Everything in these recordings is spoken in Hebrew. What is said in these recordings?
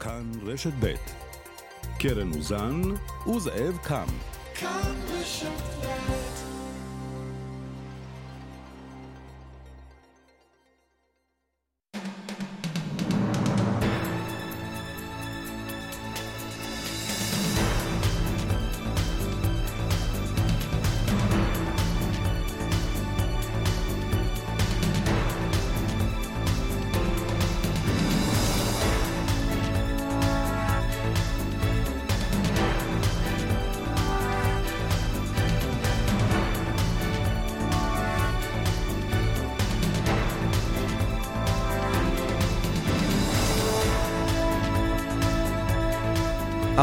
כאן רשת ב' קרן אוזן וזאב קם. כאן רשת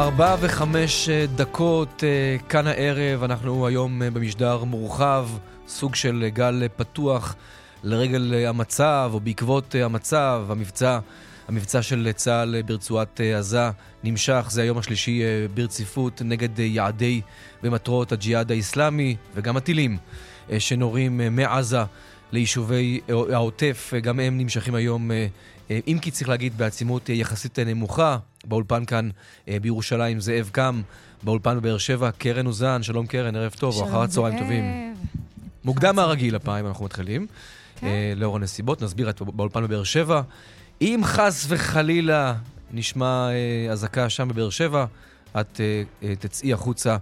ארבע וחמש אה, דקות אה, כאן הערב, אנחנו היום אה, במשדר מורחב, סוג של גל פתוח לרגל המצב, או בעקבות המצב, המבצע, המבצע של צה"ל ברצועת עזה נמשך, זה היום השלישי ברציפות נגד יעדי ומטרות הג'יהאד האיסלאמי, וגם הטילים שנורים מעזה ליישובי העוטף, גם הם נמשכים היום אם כי צריך להגיד בעצימות יחסית נמוכה, באולפן כאן אה, בירושלים זאב קם, באולפן בבאר שבע קרן אוזן, שלום קרן, ערב טוב, או אחר צהריים טובים. מוקדם מהרגיל הפעם אנחנו מתחילים, כן. לאור הנסיבות, נסביר את באולפן בבאר שבע. אם חס וחלילה נשמע אזעקה שם בבאר שבע, את תצאי החוצה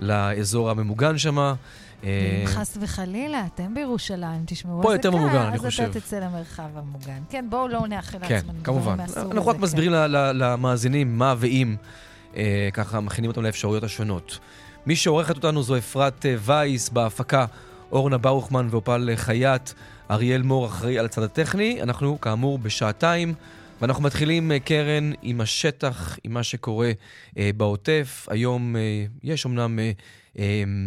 לאזור הממוגן שמה. אם אה, חס וחלילה, אתם בירושלים, תשמעו פה יותר ממוגן, אני חושב. אז אתה תצא למרחב המוגן. כן, בואו לא נאחל כן, לעצמנו כמובן. אנחנו רק מסבירים למאזינים מה ואם, אה, ככה מכינים אותם לאפשרויות השונות. מי שעורכת אותנו זו אפרת אה, וייס, בהפקה אורנה ברוכמן ואופל חייט. אריאל מור אחראי על הצד הטכני. אנחנו, כאמור, בשעתיים. ואנחנו מתחילים, קרן, עם השטח, עם מה שקורה אה, בעוטף. היום אה, יש אמנם אה,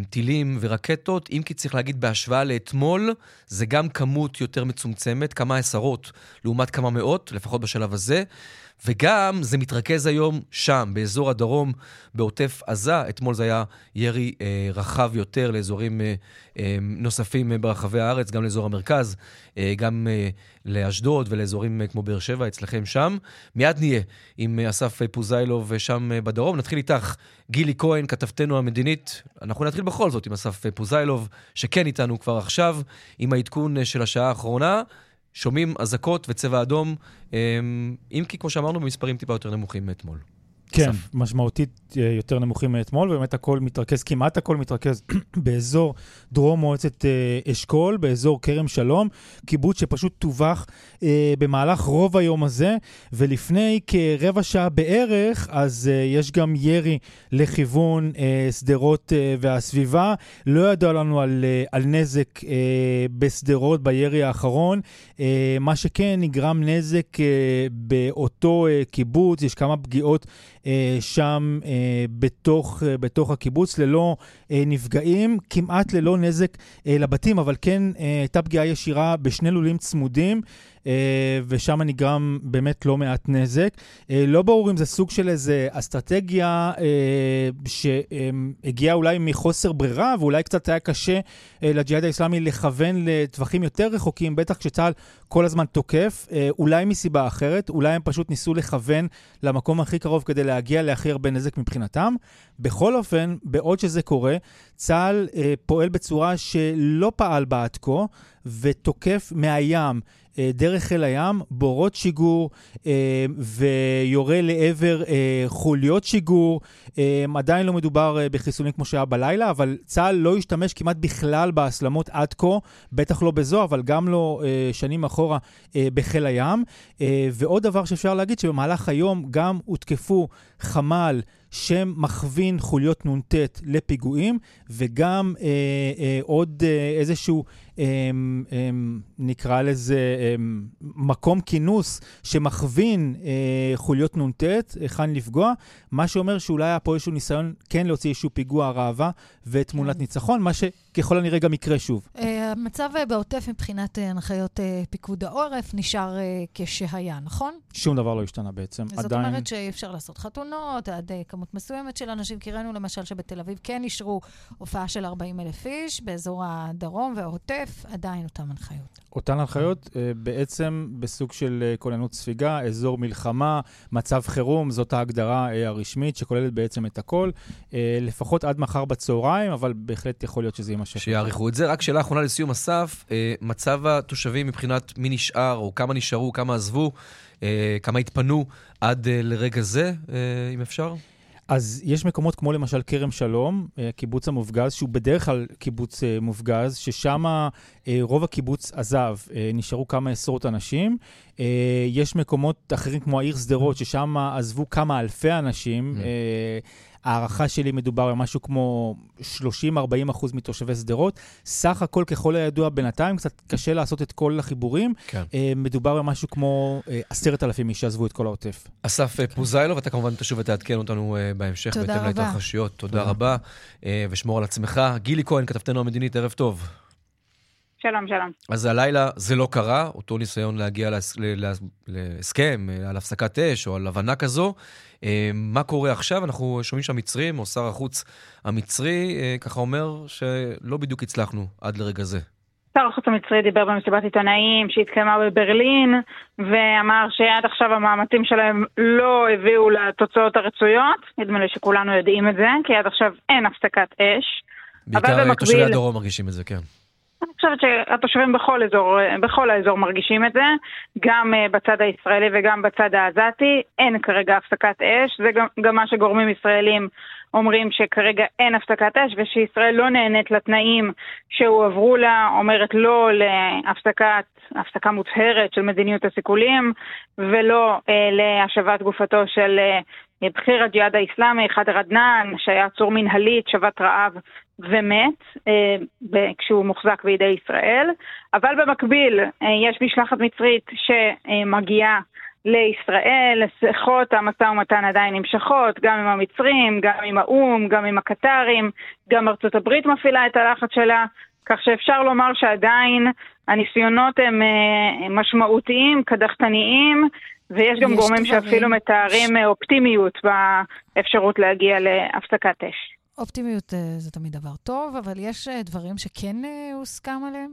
טילים ורקטות, אם כי צריך להגיד בהשוואה לאתמול, זה גם כמות יותר מצומצמת, כמה עשרות לעומת כמה מאות, לפחות בשלב הזה. וגם זה מתרכז היום שם, באזור הדרום, בעוטף עזה. אתמול זה היה ירי אה, רחב יותר לאזורים אה, אה, נוספים ברחבי הארץ, גם לאזור המרכז, אה, גם אה, לאשדוד ולאזורים אה, כמו באר שבע, אצלכם שם. מיד נהיה עם אה, אסף פוזיילוב אה, שם אה, בדרום. נתחיל איתך, גילי כהן, כתבתנו המדינית. אנחנו נתחיל בכל זאת עם אסף אה, פוזיילוב, שכן איתנו כבר עכשיו, עם העדכון אה, של השעה האחרונה. שומעים אזעקות וצבע אדום, אמ, אם כי, כמו שאמרנו, במספרים טיפה יותר נמוכים מאתמול. כן, אסף. משמעותית אה, יותר נמוכים מאתמול, ובאמת הכל מתרכז, כמעט הכל מתרכז באזור דרום מועצת אה, אשכול, באזור כרם שלום, קיבוץ שפשוט טווח אה, במהלך רוב היום הזה, ולפני כרבע שעה בערך, אז אה, יש גם ירי לכיוון אה, שדרות אה, והסביבה. לא ידוע לנו על, אה, על נזק אה, בשדרות בירי האחרון. אה, מה שכן, נגרם נזק אה, באותו אה, קיבוץ, יש כמה פגיעות. שם בתוך, בתוך הקיבוץ, ללא נפגעים, כמעט ללא נזק לבתים, אבל כן הייתה פגיעה ישירה בשני לולים צמודים. אה, ושם נגרם באמת לא מעט נזק. אה, לא ברור אם זה סוג של איזה אסטרטגיה אה, שהגיעה אולי מחוסר ברירה, ואולי קצת היה קשה לג'יהאד האסלאמי לכוון לטווחים יותר רחוקים, בטח כשצה"ל כל הזמן תוקף, אולי מסיבה אחרת, אולי הם פשוט ניסו לכוון למקום הכי קרוב כדי להגיע להכי הרבה נזק מבחינתם. בכל אופן, בעוד שזה קורה, צה"ל פועל בצורה שלא פעל בה עד כה, ותוקף מהים אה, דרך חיל הים, בורות שיגור אה, ויורה לעבר אה, חוליות שיגור. עדיין לא מדובר בחיסונים כמו שהיה בלילה, אבל צה"ל לא השתמש כמעט בכלל בהסלמות עד כה, בטח לא בזו, אבל גם לא שנים אחורה בחיל הים. ועוד דבר שאפשר להגיד, שבמהלך היום גם הותקפו חמ"ל שמכווין חוליות נ"ט לפיגועים, וגם אה, אה, עוד אה, איזשהו, אה, אה, נקרא לזה, אה, מקום כינוס שמכווין אה, חוליות נ"ט, היכן לפגוע, מה שאומר שאולי היה פה איזשהו ניסיון כן להוציא איזשהו פיגוע ראווה ותמונת כן. ניצחון, מה ש... ככל הנראה גם יקרה שוב. המצב בעוטף מבחינת הנחיות פיקוד העורף נשאר כשהיה, נכון? שום דבר לא השתנה בעצם. זאת עדיין... אומרת שאי אפשר לעשות חתונות עד כמות מסוימת של אנשים, כי ראינו למשל שבתל אביב כן אישרו הופעה של 40 אלף איש, באזור הדרום והעוטף עדיין אותן הנחיות. אותן הנחיות בעצם בסוג של כוננות ספיגה, אזור מלחמה, מצב חירום, זאת ההגדרה הרשמית שכוללת בעצם את הכל, לפחות עד מחר בצהריים, אבל בהחלט יכול להיות שזה יימשך. שיעריכו את זה. רק שאלה אחרונה לסיום אסף, מצב התושבים מבחינת מי נשאר, או כמה נשארו, כמה עזבו, כמה התפנו עד לרגע זה, אם אפשר? אז יש מקומות כמו למשל כרם שלום, קיבוץ המופגז, שהוא בדרך כלל קיבוץ מופגז, ששם רוב הקיבוץ עזב, נשארו כמה עשרות אנשים. יש מקומות אחרים כמו העיר שדרות, ששם עזבו כמה אלפי אנשים. הערכה שלי מדובר במשהו כמו 30-40 אחוז מתושבי שדרות. סך הכל, ככל הידוע בינתיים, קצת קשה לעשות את כל החיבורים. כן. מדובר במשהו כמו עשרת אלפים איש שעזבו את כל העוטף. אסף פוזיילוב, אתה כמובן תשוב ותעדכן אותנו בהמשך, בהתאם להתרחשויות. תודה רבה, ושמור על עצמך. גילי כהן, כתבתנו המדינית, ערב טוב. שלום, שלום. אז הלילה זה לא קרה, אותו ניסיון להגיע להסכם, על הפסקת אש או על הבנה כזו. מה קורה עכשיו? אנחנו שומעים שהמצרים, או שר החוץ המצרי, ככה אומר שלא בדיוק הצלחנו עד לרגע זה. שר החוץ המצרי דיבר במסיבת עיתונאים שהתקיימה בברלין, ואמר שעד עכשיו המאמצים שלהם לא הביאו לתוצאות הרצויות. נדמה לי שכולנו יודעים את זה, כי עד עכשיו אין הפסקת אש. בעיקר במקביל... תושבי הדרום מרגישים את זה, כן. אני חושבת שהתושבים בכל אזור, בכל האזור מרגישים את זה, גם בצד הישראלי וגם בצד העזתי. אין כרגע הפסקת אש, זה גם, גם מה שגורמים ישראלים אומרים שכרגע אין הפסקת אש ושישראל לא נהנית לתנאים שהועברו לה, אומרת לא להפסקת, הפסקה מוצהרת של מדיניות הסיכולים ולא אה, להשבת גופתו של אה, בכיר הג'יהאד האיסלאמי, חאדר עדנאן, שהיה עצור מנהלית, שבת רעב ומת, אה, כשהוא מוחזק בידי ישראל. אבל במקביל אה, יש משלחת מצרית שמגיעה לישראל, שיחות המשא ומתן עדיין נמשכות, גם עם המצרים, גם עם האו"ם, גם עם הקטרים, גם ארצות הברית מפעילה את הלחץ שלה, כך שאפשר לומר שעדיין הניסיונות הם אה, משמעותיים, קדחתניים, ויש גם גורמים דברים... שאפילו מתארים אופטימיות באפשרות להגיע להפסקת אש. אופטימיות אה, זה תמיד דבר טוב, אבל יש אה, דברים שכן הוסכם עליהם?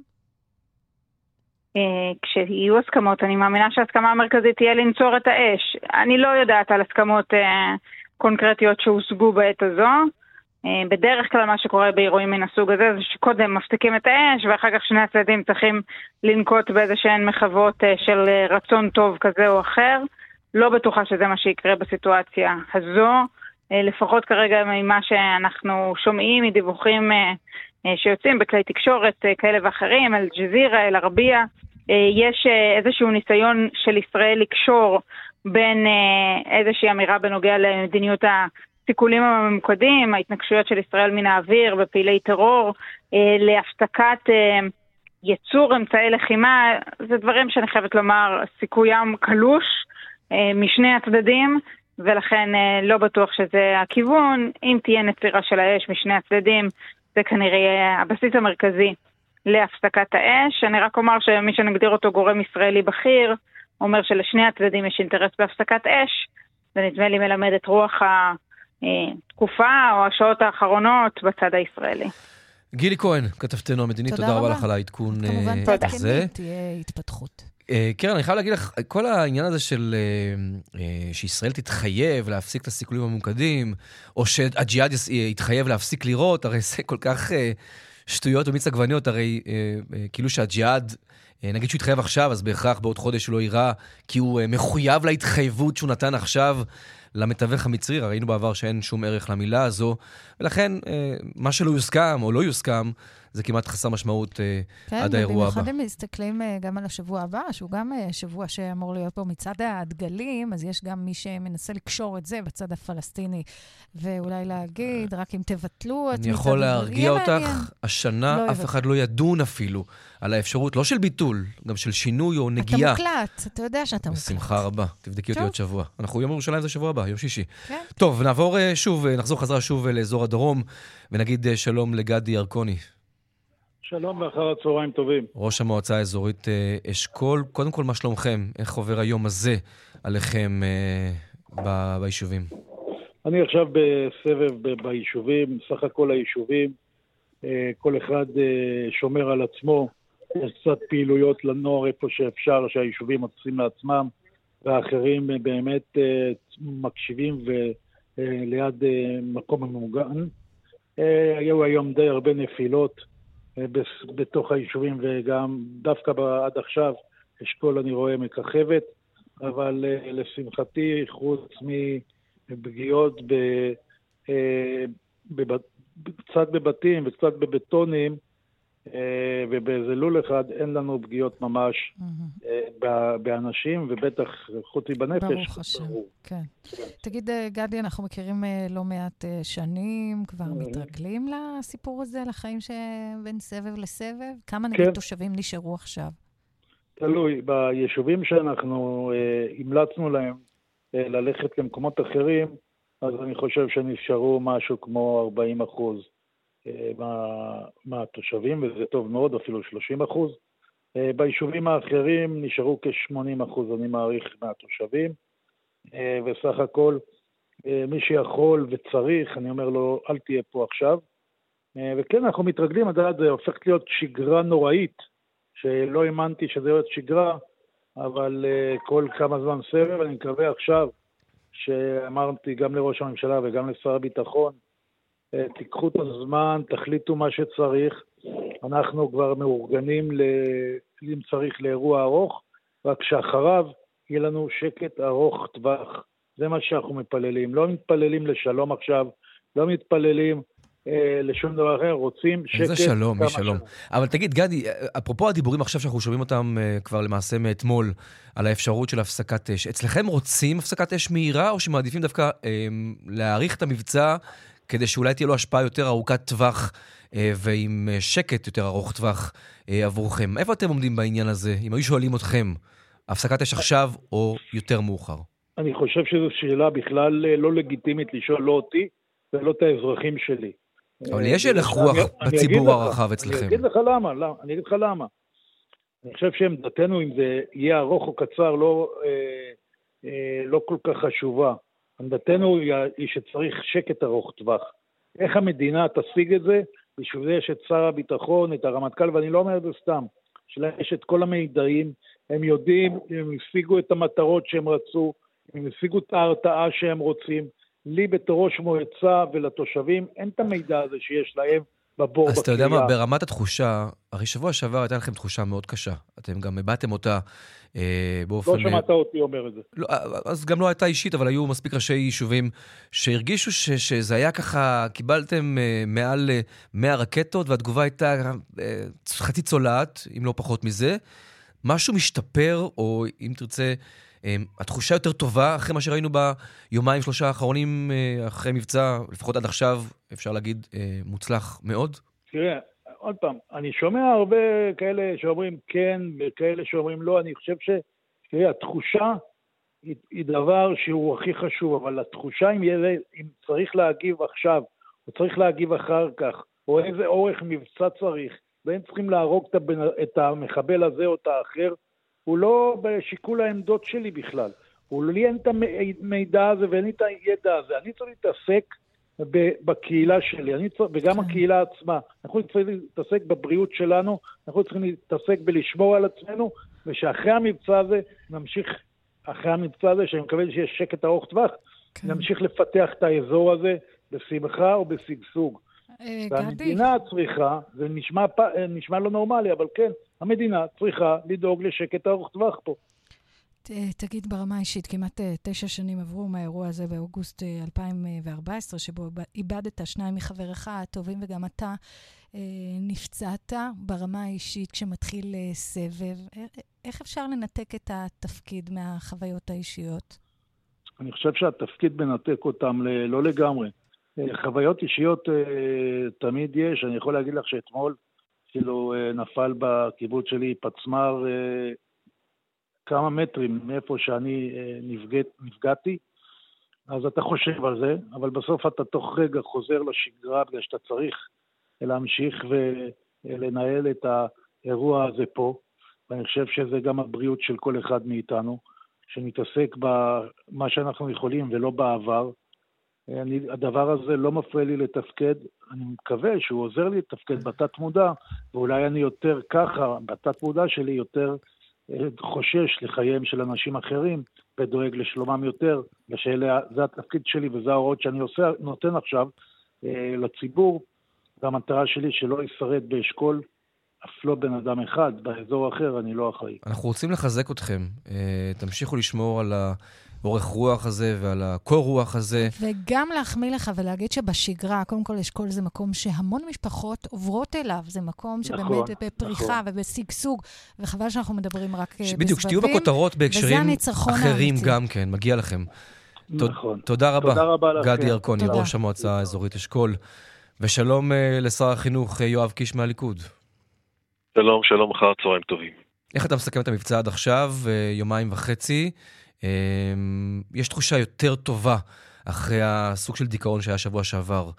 כשיהיו הסכמות, אני מאמינה שההסכמה המרכזית תהיה לנצור את האש. אני לא יודעת על הסכמות קונקרטיות שהושגו בעת הזו. אה, בדרך כלל מה שקורה באירועים מן הסוג הזה זה שקודם מפסיקים את האש ואחר כך שני הצדדים צריכים לנקוט באיזה שהן מחוות אה, של אה, רצון טוב כזה או אחר. לא בטוחה שזה מה שיקרה בסיטואציה הזו. לפחות כרגע ממה שאנחנו שומעים מדיווחים שיוצאים בכלי תקשורת כאלה ואחרים, אל-ג'זירה, אל-ערבייה, יש איזשהו ניסיון של ישראל לקשור בין איזושהי אמירה בנוגע למדיניות הסיכולים הממוקדים, ההתנגשויות של ישראל מן האוויר בפעילי טרור, אה, להפסקת אה, יצור אמצעי לחימה, זה דברים שאני חייבת לומר, סיכוים קלוש אה, משני הצדדים, ולכן אה, לא בטוח שזה הכיוון. אם תהיה נצירה של האש משני הצדדים, זה כנראה הבסיס המרכזי להפסקת האש. אני רק אומר שמי שנגדיר אותו גורם ישראלי בכיר, אומר שלשני הצדדים יש אינטרס בהפסקת אש, ונדמה לי מלמד את רוח ה... התקופה או השעות האחרונות בצד הישראלי. גילי כהן, כתבתנו המדינית, תודה, תודה רבה לך על העדכון הזה. כמובן, תעדכני, תהיה התפתחות. אה, קרן, אני חייב להגיד לך, כל העניין הזה של אה, אה, שישראל תתחייב להפסיק את הסיכולים הממוקדים, או שהג'יהאד יתחייב להפסיק לירות, הרי זה כל כך שטויות ומיץ עגבניות, הרי כאילו שהג'יהאד, נגיד שהוא יתחייב עכשיו, אז בהכרח בעוד חודש הוא לא יירה, כי הוא מחויב להתחייבות שהוא נתן עכשיו. למתווך המצרי, ראינו בעבר שאין שום ערך למילה הזו, ולכן אה, מה שלא יוסכם או לא יוסכם, זה כמעט חסר משמעות אה, כן, עד האירוע הבא. כן, ובמיוחד הם מסתכלים אה, גם על השבוע הבא, שהוא גם שבוע שאמור להיות פה מצד הדגלים, אז יש גם מי שמנסה לקשור את זה בצד הפלסטיני, ואולי להגיד, רק אם תבטלו את אני יכול להרגיע אותך, השנה לא אף אחד לא ידון אפילו על האפשרות, לא של ביטול, גם של שינוי או נגיעה. אתה מוקלט, אתה יודע שאתה מוקלט. בשמחה רבה, תבדקי אותי עוד שבוע. אנחנו יום ירושלים זה שבוע הבא, יום שישי. כן. טוב, נעבור שוב, נחזור חזרה שוב לאזור הדרום, ונגיד שלום לגדי ירקוני. שלום ואחר הצהריים טובים. ראש המועצה האזורית אה, אשכול, קודם כל, מה שלומכם? איך עובר היום הזה עליכם אה, ב- ביישובים? אני עכשיו בסבב ב- ביישובים, סך הכל היישובים, אה, כל אחד אה, שומר על עצמו, יש קצת פעילויות לנוער איפה שאפשר, שהיישובים עושים לעצמם, והאחרים אה, באמת אה, מקשיבים וליד אה, אה, מקום ממוגן. אה, היו היום די הרבה נפילות. אה, בתוך היישובים, וגם דווקא עד עכשיו אשכול אני רואה מככבת, אבל אה, לשמחתי, חוץ מפגיעות ב, אה, קצת בבתים וקצת בבטונים, ובאיזה לול אחד אין לנו פגיעות ממש אה, באנשים, ובטח חוץ מבנפש. ברוך השם, כן. תגיד, אה, גדי, אנחנו מכירים לא מעט שנים, כבר מתרגלים לסיפור הזה, לחיים שבין סבב לסבב? כמה נגיד כן. תושבים נשארו עכשיו? תלוי, ביישובים שאנחנו המלצנו להם ללכת למקומות אחרים, אז אני חושב שנשארו משהו כמו 40 אחוז. מה, מהתושבים, וזה טוב מאוד, אפילו 30 אחוז. אה, ביישובים האחרים נשארו כ-80 אחוז, אני מעריך, מהתושבים, אה, וסך הכל אה, מי שיכול וצריך, אני אומר לו, אל תהיה פה עכשיו. וכן, אנחנו מתרגלים, יודעת, זה הופך להיות שגרה נוראית, שלא האמנתי שזה להיות שגרה, אבל כל כמה זמן סבב, אני מקווה עכשיו, שאמרתי גם לראש הממשלה וגם לשר הביטחון, אה, תיקחו את הזמן, תחליטו מה שצריך. אנחנו כבר מאורגנים, ל... אם צריך, לאירוע ארוך, רק שאחריו יהיה לנו שקט ארוך טווח. זה מה שאנחנו מתפללים. לא מתפללים לשלום עכשיו, לא מתפללים אה, לשום דבר אחר, רוצים שקט. איזה שלום, מי שלום. אבל תגיד, גדי, אפרופו הדיבורים עכשיו שאנחנו שומעים אותם אה, כבר למעשה מאתמול, על האפשרות של הפסקת אש, אצלכם רוצים הפסקת אש מהירה, או שמעדיפים דווקא אה, להאריך את המבצע כדי שאולי תהיה לו השפעה יותר ארוכת טווח אה, ועם אה, שקט יותר ארוך טווח אה, עבורכם. איפה אתם עומדים בעניין הזה? אם היו שואלים אתכם, הפסקת אש עכשיו או יותר מאוחר? אני חושב שזו שאלה בכלל לא לגיטימית לשאול לא אותי ולא את האזרחים שלי. אבל יש הלך רוח בציבור הרחב אצלכם. אני אגיד לך למה, למה, אני אגיד לך למה. אני חושב שעמדתנו, אם זה יהיה ארוך או קצר, לא, אה, אה, לא כל כך חשובה. עמדתנו היא שצריך שקט ארוך טווח. איך המדינה תשיג את זה? בשביל זה יש את שר הביטחון, את הרמטכ"ל, ואני לא אומר את זה סתם. יש את כל המידעים, הם יודעים, הם השיגו את המטרות שהם רצו, הם השיגו את ההרתעה שהם רוצים. לי בתור ראש מועצה ולתושבים אין את המידע הזה שיש להם בבור אז אתה יודע מה, ברמת התחושה, הרי שבוע שעבר הייתה לכם תחושה מאוד קשה. אתם גם הבעתם אותה אה, באופן... לא שמעת אותי אומר את זה. לא, אז גם לא הייתה אישית, אבל היו מספיק ראשי יישובים שהרגישו ש, שזה היה ככה, קיבלתם אה, מעל 100 אה, רקטות, והתגובה הייתה אה, חצי צולעת, אם לא פחות מזה. משהו משתפר, או אם תרצה, אה, התחושה יותר טובה אחרי מה שראינו ביומיים, שלושה האחרונים, אה, אחרי מבצע, לפחות עד עכשיו, אפשר להגיד, אה, מוצלח מאוד? תראה, עוד פעם, אני שומע הרבה כאלה שאומרים כן וכאלה שאומרים לא, אני חושב ש... תראה, התחושה היא, היא דבר שהוא הכי חשוב, אבל התחושה אם, יהיה, אם צריך להגיב עכשיו, או צריך להגיב אחר כך, או איזה אורך מבצע צריך, והם צריכים להרוג את המחבל הזה או את האחר, הוא לא בשיקול העמדות שלי בכלל. הוא לי אין את המידע הזה ואין לי את הידע הזה. אני צריך להתעסק בקהילה שלי, אני צריך, וגם כן. הקהילה עצמה. אנחנו צריכים להתעסק בבריאות שלנו, אנחנו צריכים להתעסק בלשמור על עצמנו, ושאחרי המבצע הזה נמשיך, אחרי המבצע הזה, שאני מקווה שיש שקט ארוך טווח, כן. נמשיך לפתח את האזור הזה בשמחה ובשגשוג. אה, והמדינה צריכה, זה נשמע, נשמע לא נורמלי, אבל כן, המדינה צריכה לדאוג לשקט ארוך טווח פה. תגיד ברמה האישית, כמעט אה, תשע שנים עברו מהאירוע הזה באוגוסט 2014, אה, שבו איבדת שניים מחבריך הטובים וגם אתה נפצעת ברמה האישית כשמתחיל סבב. איך אפשר לנתק את התפקיד מהחוויות האישיות? אני חושב שהתפקיד מנתק אותם לא לגמרי. חוויות אישיות אה, תמיד יש, אני יכול להגיד לך שאתמול כאילו אה, נפל בקיבוץ שלי פצמ"ר אה, כמה מטרים מאיפה שאני נפגעת, נפגעתי, אז אתה חושב על זה, אבל בסוף אתה תוך רגע חוזר לשגרה בגלל שאתה צריך להמשיך לנהל את האירוע הזה פה, ואני חושב שזה גם הבריאות של כל אחד מאיתנו, שנתעסק במה שאנחנו יכולים ולא בעבר. אני, הדבר הזה לא מפריע לי לתפקד, אני מקווה שהוא עוזר לי לתפקד בתת מודע, ואולי אני יותר ככה, בתת מודע שלי יותר אה, חושש לחייהם של אנשים אחרים, ודואג לשלומם יותר, ושזה התפקיד שלי וזה ההוראות שאני עושה, נותן עכשיו אה, לציבור, והמטרה שלי שלא ישרד באשכול אף לא בן אדם אחד, באזור אחר אני לא אחראי. אנחנו רוצים לחזק אתכם. אה, תמשיכו לשמור על האורך רוח הזה ועל הקור רוח הזה. וגם להחמיא לך ולהגיד שבשגרה, קודם כל אשכול זה מקום שהמון משפחות עוברות אליו. זה מקום שבאמת נכון, בפריחה נכון. ובשגשוג, וחבל שאנחנו מדברים רק אה, ש... בדיוק, שתהיו בכותרות בהקשרים אחרים גם כן, מגיע לכם. נכון. תודה רבה. תודה רבה. גדי ירקוני, ראש המועצה האזורית אשכול. ושלום אה, לשר החינוך יואב קיש מהליכוד. שלום, שלום, אחר צהריים טובים. איך אתה מסכם את המבצע עד עכשיו, אה, יומיים וחצי? אה, יש תחושה יותר טובה אחרי הסוג של דיכאון שהיה שבוע שעבר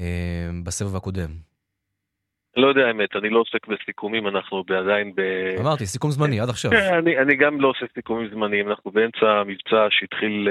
אה, בסבב הקודם. לא יודע האמת, אני לא עוסק בסיכומים, אנחנו עדיין ב... אמרתי, סיכום זמני, עד עכשיו. כן, אני, אני גם לא עושה סיכומים זמניים, אנחנו באמצע מבצע שהתחיל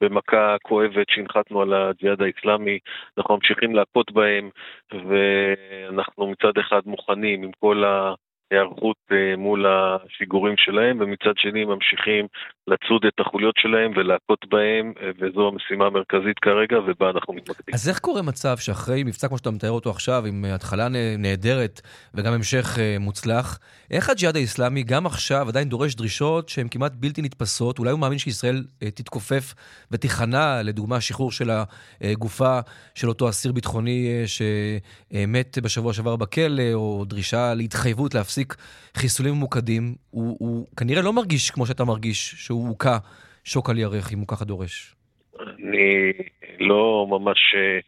במכה כואבת שהנחתנו על הג'יהאד האיסלאמי, אנחנו ממשיכים להכות בהם, ואנחנו מצד אחד מוכנים עם כל ה... היערכות אה, מול השיגורים שלהם, ומצד שני ממשיכים לצוד את החוליות שלהם ולהכות בהם, אה, וזו המשימה המרכזית כרגע, ובה אנחנו מתמקדים. אז איך קורה מצב שאחרי מבצע כמו שאתה מתאר אותו עכשיו, עם התחלה נהדרת וגם המשך אה, מוצלח, איך הג'יהאד האיסלאמי גם עכשיו עדיין דורש דרישות שהן כמעט בלתי נתפסות? אולי הוא מאמין שישראל תתכופף ותיכנע, לדוגמה, שחרור של הגופה של אותו אסיר ביטחוני שמת בשבוע שעבר בכלא, או דרישה להתחייבות. להפסיק חיסולים ממוקדים, הוא, הוא כנראה לא מרגיש כמו שאתה מרגיש, שהוא הוכה שוק על ירך, אם הוא ככה דורש. אני לא ממש אה,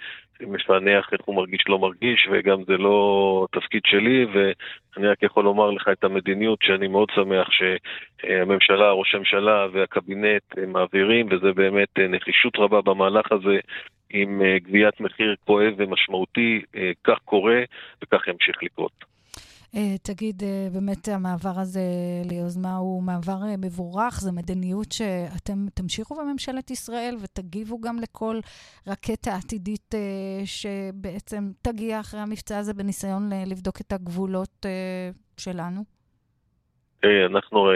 מפענח איך הוא מרגיש לא מרגיש, וגם זה לא תפקיד שלי, ואני רק יכול לומר לך את המדיניות שאני מאוד שמח שהממשלה, ראש הממשלה והקבינט מעבירים, וזה באמת אה, נחישות רבה במהלך הזה, עם אה, גביית מחיר כואב ומשמעותי, כך קורה וכך ימשיך לקרות. אה, תגיד, אה, באמת המעבר הזה ליוזמה הוא מעבר אה, מבורך, זו מדיניות שאתם תמשיכו בממשלת ישראל ותגיבו גם לכל רקטה עתידית שבעצם תגיע אחרי המבצע הזה בניסיון לבדוק את הגבולות שלנו? אנחנו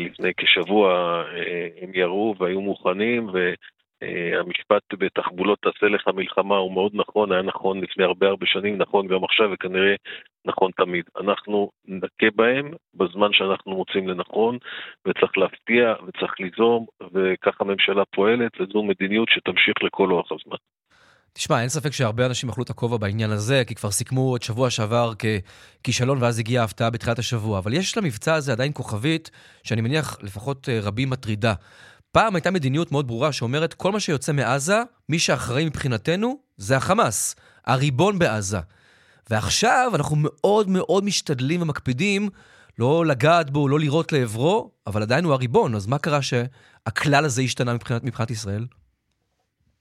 לפני כשבוע, הם ירו והיו מוכנים, ו... המשפט בתחבולות תעשה לך מלחמה הוא מאוד נכון, היה נכון לפני הרבה הרבה שנים, נכון גם עכשיו וכנראה נכון תמיד. אנחנו נכה בהם בזמן שאנחנו מוצאים לנכון, וצריך להפתיע וצריך ליזום, וככה הממשלה פועלת, וזו מדיניות שתמשיך לכל אורך הזמן. תשמע, אין ספק שהרבה אנשים אכלו את הכובע בעניין הזה, כי כבר סיכמו את שבוע שעבר ככישלון, ואז הגיעה ההפתעה בתחילת השבוע. אבל יש למבצע הזה עדיין כוכבית, שאני מניח לפחות אה, רבים מטרידה. פעם הייתה מדיניות מאוד ברורה שאומרת, כל מה שיוצא מעזה, מי שאחראי מבחינתנו זה החמאס, הריבון בעזה. ועכשיו אנחנו מאוד מאוד משתדלים ומקפידים לא לגעת בו, לא לירות לעברו, אבל עדיין הוא הריבון, אז מה קרה שהכלל הזה השתנה מבחינת, מבחינת ישראל?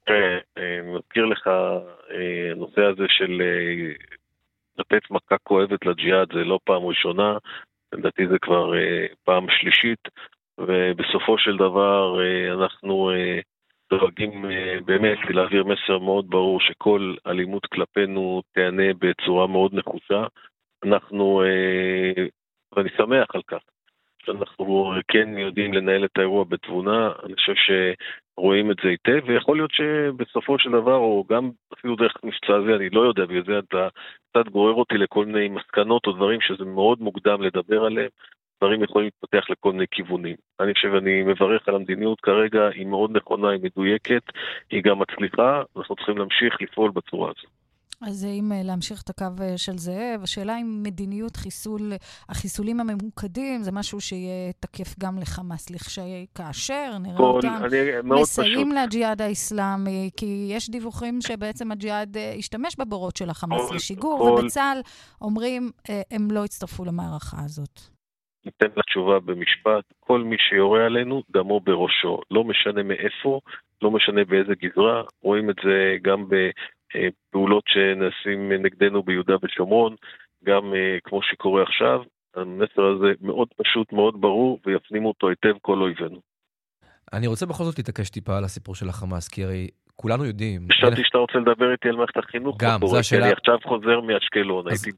אה, אני מזכיר לך, אה, הנושא הזה של אה, לתת מכה כואבת לג'יהאד זה לא פעם ראשונה, לדעתי זה כבר פעם שלישית. ובסופו של דבר אנחנו דואגים אה, באמת להעביר מסר מאוד ברור שכל אלימות כלפינו תיענה בצורה מאוד נחושה. אנחנו, ואני שמח על כך, שאנחנו כן יודעים לנהל את האירוע בתבונה, אני חושב שרואים את זה היטב, ויכול להיות שבסופו של דבר, או גם אפילו דרך מבצע הזה, אני לא יודע, בגלל זה אתה קצת גורר אותי לכל מיני מסקנות או דברים שזה מאוד מוקדם לדבר עליהם. דברים יכולים להתפתח לכל מיני כיוונים. אני חושב, אני מברך על המדיניות כרגע, היא מאוד נכונה, היא מדויקת, היא גם מצליחה, אנחנו צריכים להמשיך לפעול בצורה הזו. אז אם אה, להמשיך את הקו אה, של זאב, השאלה אם מדיניות חיסול, החיסולים הממוקדים זה משהו שיהיה תקף גם לחמאס, לכאשר נראה כל, אותם מסייעים לג'יהאד האיסלאמי, כי יש דיווחים שבעצם הג'יהאד אה, השתמש בבורות של החמאס לשיגור, ובצה"ל אומרים, הם לא הצטרפו למערכה הזאת. ניתן לה תשובה במשפט, כל מי שיורה עלינו, דמו בראשו. לא משנה מאיפה, לא משנה באיזה גזרה, רואים את זה גם בפעולות שנעשים נגדנו ביהודה ושומרון, גם כמו שקורה עכשיו, המסר הזה מאוד פשוט, מאוד ברור, ויפנימו אותו היטב כל אויבינו. אני רוצה בכל זאת להתעקש טיפה על הסיפור של החמאס, כי הרי כולנו יודעים... חשבתי שאתה רוצה לדבר איתי על מערכת החינוך. גם, זו השאלה. אני עכשיו חוזר מאשקלון, הייתי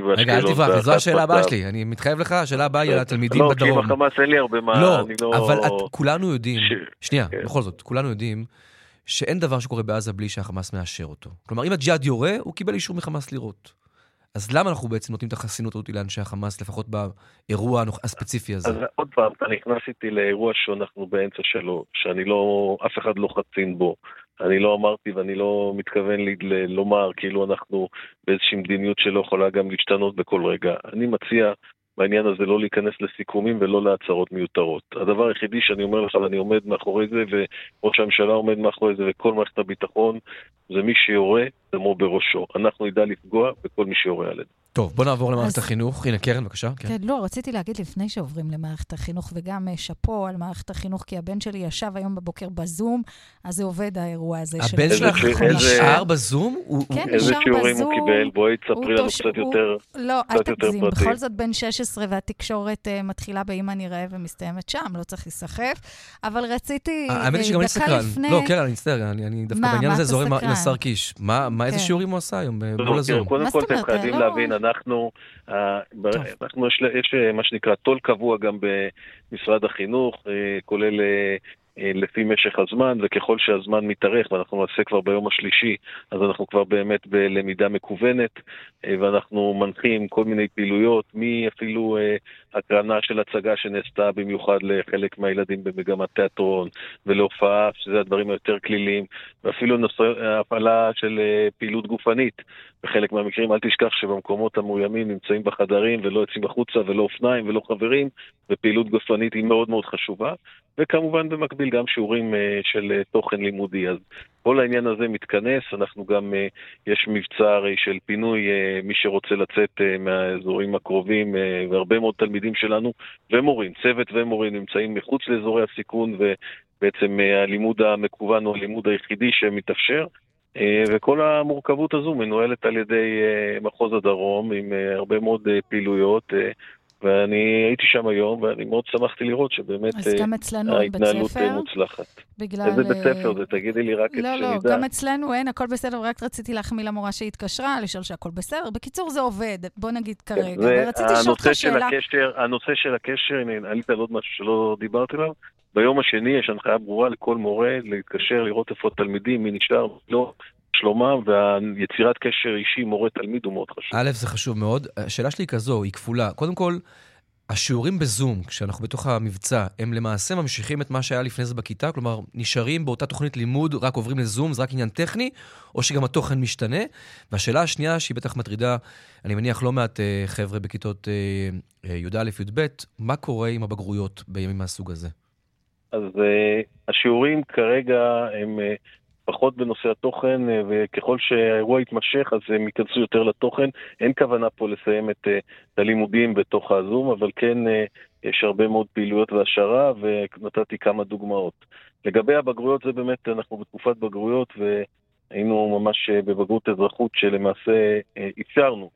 באשקלון. רגע, אל תברח, זו השאלה הבאה שלי. אני מתחייב לך, השאלה הבאה היא על התלמידים בדרום. לא, כי עם החמאס אין לי הרבה מה, לא, אבל כולנו יודעים, שנייה, כן. בכל זאת, כולנו יודעים שאין דבר שקורה בעזה בלי שהחמאס מאשר אותו. כלומר, אם הג'יהאד יורה, הוא קיבל אישור מחמאס לירות. אז למה אנחנו בעצם נותנים את החסינות הזאת לאנשי החמאס, לפחות באירוע הספציפי הזה? אז עוד פעם, אתה נכנס איתי לאירוע שאנחנו באמצע שלו, שאני לא, אף אחד לא חצין בו. אני לא אמרתי ואני לא מתכוון ל- לומר כאילו אנחנו באיזושהי מדיניות שלא יכולה גם להשתנות בכל רגע. אני מציע בעניין הזה לא להיכנס לסיכומים ולא להצהרות מיותרות. הדבר היחידי שאני אומר לך, ואני עומד מאחורי זה, וראש הממשלה עומד מאחורי זה, וכל מערכת הביטחון, זה מי שיורה, דמו בראשו. אנחנו נדע לפגוע בכל מי שיורה עלינו. טוב, בוא נעבור למערכת אז... החינוך. הנה, קרן, בבקשה. כן. כן, לא, רציתי להגיד לפני שעוברים למערכת החינוך, וגם אה, שאפו על מערכת החינוך, כי הבן שלי ישב היום בבוקר בזום, אז זה עובד האירוע הזה. הבן שלך נשאר בזום? כן, נשאר בזום. איזה שיעורים הוא קיבל? בואי תספרי לנו קצת יותר לא, אל תגזים. בכל זאת בן 16, והתקשורת uh, מתחילה באמא נראה ומסתיימת שם, לא צריך להיסחף. אבל רציתי, האמת היא שגם אני סקרן. לא, כן, אני מצטער, אני דווקא בעניין הזה זורם עם השר קיש. איזה כן. שיעורים הוא עשה היום מול לא, הזום? קודם כל, אתם חייבים לא- להבין, אנחנו, אה, אנחנו יש, אה, מה שנקרא תו"ל קבוע גם במשרד החינוך, אה, כולל לפי משך הזמן, וככל שהזמן מתארך, ואנחנו נעשה כבר ביום השלישי, אז אנחנו כבר באמת בלמידה מקוונת, ואנחנו מנחים כל מיני פעילויות, מאפילו הקרנה של הצגה שנעשתה במיוחד לחלק מהילדים במגמת תיאטרון, ולהופעה, שזה הדברים היותר כליליים, ואפילו נושא, הפעלה של פעילות גופנית. בחלק מהמקרים, אל תשכח שבמקומות המאוימים נמצאים בחדרים ולא יוצאים החוצה ולא אופניים ולא חברים, ופעילות גופנית היא מאוד מאוד חשובה, וכמובן במקביל גם שיעורים uh, של uh, תוכן לימודי. אז כל העניין הזה מתכנס, אנחנו גם, uh, יש מבצע הרי של פינוי uh, מי שרוצה לצאת uh, מהאזורים הקרובים, והרבה מאוד תלמידים שלנו ומורים, צוות ומורים נמצאים מחוץ לאזורי הסיכון, ובעצם הלימוד המקוון הוא הלימוד היחידי שמתאפשר. אה, וכל המורכבות הזו מנוהלת על ידי אה, מחוז הדרום עם אה, הרבה מאוד פעילויות. ואני הייתי שם היום, ואני מאוד שמחתי לראות שבאמת ההתנהלות מוצלחת. בגלל... איזה בית ספר זה? תגידי לי רק את שנדע. לא, לא, גם אצלנו אין, הכל בסדר, רק רציתי להחמיא למורה שהתקשרה, לשאול שהכל בסדר. בקיצור, זה עובד, בוא נגיד כן, כרגע. ורציתי לשאול אותך שאלה... הנושא של הקשר, הנה, עלית על עוד משהו שלא דיברתי עליו. ביום השני יש הנחיה ברורה לכל מורה להתקשר, לראות איפה התלמידים, מי נשאר, לא, שלומם, והיצירת קשר אישי מורה-תלמיד הוא מאוד חשוב. א', זה חשוב מאוד. השאלה שלי היא כזו, היא כפולה. קודם כל, השיעורים בזום, כשאנחנו בתוך המבצע, הם למעשה ממשיכים את מה שהיה לפני זה בכיתה? כלומר, נשארים באותה תוכנית לימוד, רק עוברים לזום, זה רק עניין טכני, או שגם התוכן משתנה? והשאלה השנייה, שהיא בטח מטרידה, אני מניח לא מעט uh, חבר'ה בכיתות uh, י"א-י"ב, מה קורה עם הבגרויות בימים מהסוג הזה? אז uh, השיעורים כרגע הם uh, פחות בנושא התוכן, uh, וככל שהאירוע יתמשך אז הם ייכנסו יותר לתוכן. אין כוונה פה לסיים את, את הלימודים בתוך הזום, אבל כן uh, יש הרבה מאוד פעילויות והשערה, ונתתי כמה דוגמאות. לגבי הבגרויות, זה באמת, אנחנו בתקופת בגרויות, והיינו ממש בבגרות אזרחות שלמעשה אפשרנו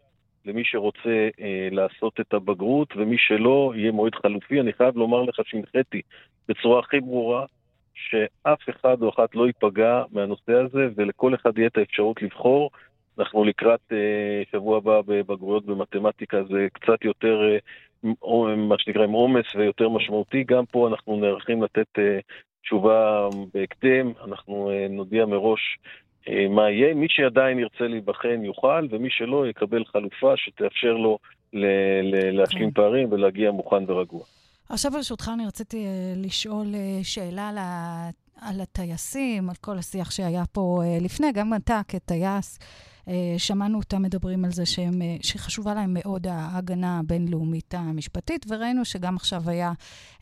למי שרוצה אה, לעשות את הבגרות, ומי שלא, יהיה מועד חלופי. אני חייב לומר לך שהנחיתי בצורה הכי ברורה, שאף אחד או אחת לא ייפגע מהנושא הזה, ולכל אחד יהיה את האפשרות לבחור. אנחנו לקראת אה, שבוע הבא בבגרויות במתמטיקה, זה קצת יותר, אה, מה שנקרא, עם עומס ויותר משמעותי. גם פה אנחנו נערכים לתת אה, תשובה בהקדם, אנחנו אה, נודיע מראש אה, מה יהיה. מי שעדיין ירצה להיבחן יוכל, ומי שלא יקבל חלופה שתאפשר לו להשלים כן. פערים ולהגיע מוכן ורגוע. עכשיו ברשותך אני רציתי אה, לשאול אה, שאלה על, ה... על הטייסים, על כל השיח שהיה פה לפני, גם אתה כטייס. אה, שמענו אותם מדברים על זה שהם, אה, שחשובה להם מאוד ההגנה הבינלאומית המשפטית, וראינו שגם עכשיו היה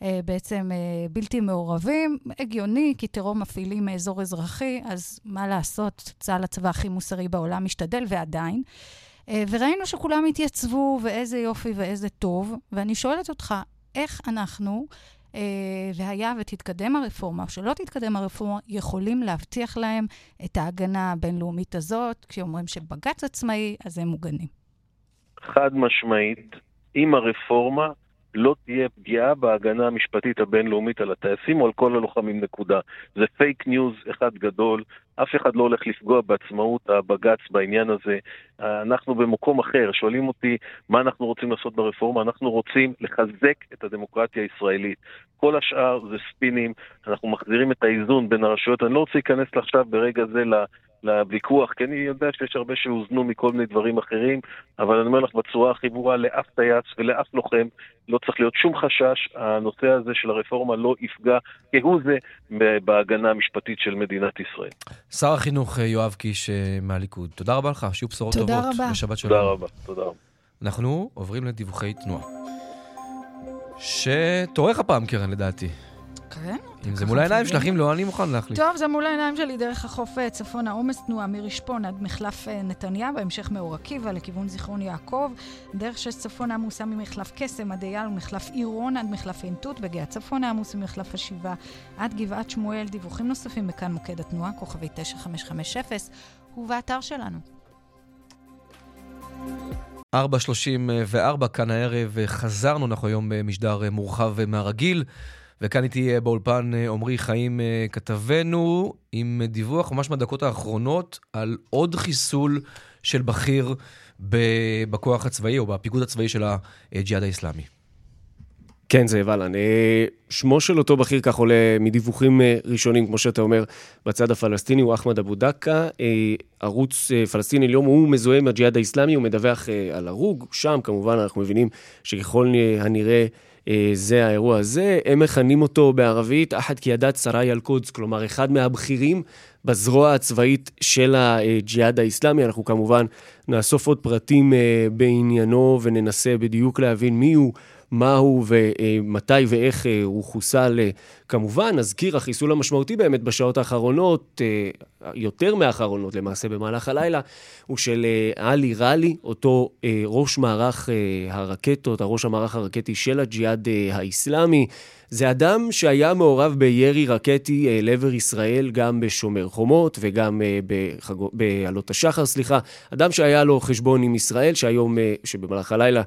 אה, בעצם בלתי מעורבים. הגיוני, כי טרור מפעילים מאזור אזרחי, אז מה לעשות, צה"ל הצבא הכי מוסרי בעולם משתדל, ועדיין. וראינו שכולם התייצבו, ואיזה יופי ואיזה טוב. ואני שואלת אותך, איך אנחנו אה, והיה ותתקדם הרפורמה, או שלא תתקדם הרפורמה, יכולים להבטיח להם את ההגנה הבינלאומית הזאת, כשאומרים שבג"ץ עצמאי, אז הם מוגנים. חד משמעית, עם הרפורמה לא תהיה פגיעה בהגנה המשפטית הבינלאומית על הטייסים או על כל הלוחמים, נקודה. זה פייק ניוז אחד גדול, אף אחד לא הולך לפגוע בעצמאות הבג"ץ בעניין הזה. אנחנו במקום אחר, שואלים אותי מה אנחנו רוצים לעשות ברפורמה, אנחנו רוצים לחזק את הדמוקרטיה הישראלית. כל השאר זה ספינים, אנחנו מחזירים את האיזון בין הרשויות. אני לא רוצה להיכנס עכשיו ברגע זה לוויכוח, כי אני יודע שיש הרבה שהוזנו מכל מיני דברים אחרים, אבל אני אומר לך בצורה הכי ברורה, לאף טייס ולאף לוחם לא צריך להיות שום חשש, הנושא הזה של הרפורמה לא יפגע כהוא זה בהגנה המשפטית של מדינת ישראל. שר החינוך אה, יואב קיש אה, מהליכוד, תודה רבה לך, שיהיו בשורות תודה טובות. רבה. ושבת שלום. תודה רבה, תודה רבה. אנחנו עוברים לדיווחי תנועה. שתורך הפעם, קרן, לדעתי. כן. אם זה מול העיניים שלך, אם לא, אני מוכן להחליט. טוב, זה מול העיניים שלי דרך החוף אה, צפונה, עומס תנועה מרשפון עד מחלף אה, נתניה, בהמשך מאור עקיבא לכיוון זיכרון יעקב. דרך שש צפונה עמוסה ממחלף קסם עד אייל ומחלף עירון עד מחלף עין תות. בגאה צפונה עמוס ממחלף השבעה עד גבעת שמואל. דיווחים נוספים מכאן מוקד התנועה, כוכבי 9550, ובאתר שלנו. 4.34 כאן הערב, חזרנו, אנחנו היום במשדר אה, מורחב מהרגיל, וכאן איתי באולפן עמרי חיים כתבנו, עם דיווח ממש מהדקות האחרונות על עוד חיסול של בכיר בכוח הצבאי או בפיגוד הצבאי של הג'יהאד האיסלאמי. כן, זה ולן. שמו של אותו בכיר, כך עולה מדיווחים ראשונים, כמו שאתה אומר, בצד הפלסטיני, הוא אחמד אבו דקה. ערוץ פלסטיני לאום, הוא מזוהה עם הג'יהאד האיסלאמי, הוא מדווח על הרוג. שם, כמובן, אנחנו מבינים שככל הנראה... זה האירוע הזה, הם מכנים אותו בערבית אחת קיאדת סראי אל-קודס, כלומר אחד מהבכירים בזרוע הצבאית של הג'יהאד האיסלאמי. אנחנו כמובן נאסוף עוד פרטים בעניינו וננסה בדיוק להבין מי הוא. מהו ומתי ואיך הוא חוסל. כמובן, נזכיר החיסול המשמעותי באמת בשעות האחרונות, יותר מהאחרונות למעשה במהלך הלילה, הוא של עלי ראלי, אותו ראש מערך הרקטות, הראש המערך הרקטי של הג'יהאד האיסלאמי. זה אדם שהיה מעורב בירי רקטי לעבר ישראל, גם בשומר חומות וגם בחג... בעלות השחר, סליחה. אדם שהיה לו חשבון עם ישראל, שהיום, שבמהלך הלילה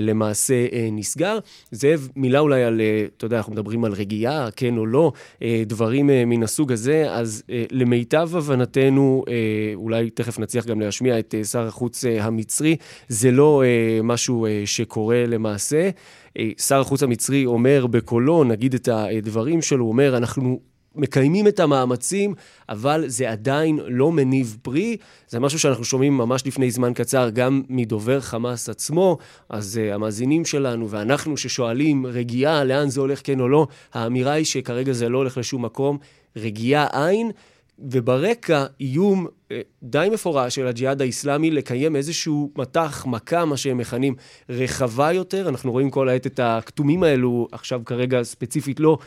למעשה נסגר. זאב, מילה אולי על, אתה יודע, אנחנו מדברים על רגיעה, כן או לא, דברים מן הסוג הזה, אז למיטב הבנתנו, אולי תכף נצליח גם להשמיע את שר החוץ המצרי, זה לא משהו שקורה למעשה. שר החוץ המצרי אומר בקולו, נגיד את הדברים שלו, הוא אומר, אנחנו מקיימים את המאמצים, אבל זה עדיין לא מניב פרי. זה משהו שאנחנו שומעים ממש לפני זמן קצר גם מדובר חמאס עצמו, אז uh, המאזינים שלנו ואנחנו ששואלים רגיעה, לאן זה הולך כן או לא, האמירה היא שכרגע זה לא הולך לשום מקום, רגיעה אין. וברקע איום די מפורש של הג'יהאד האיסלאמי לקיים איזשהו מטח, מכה, מה שהם מכנים, רחבה יותר. אנחנו רואים כל העת את הכתומים האלו, עכשיו כרגע ספציפית לא,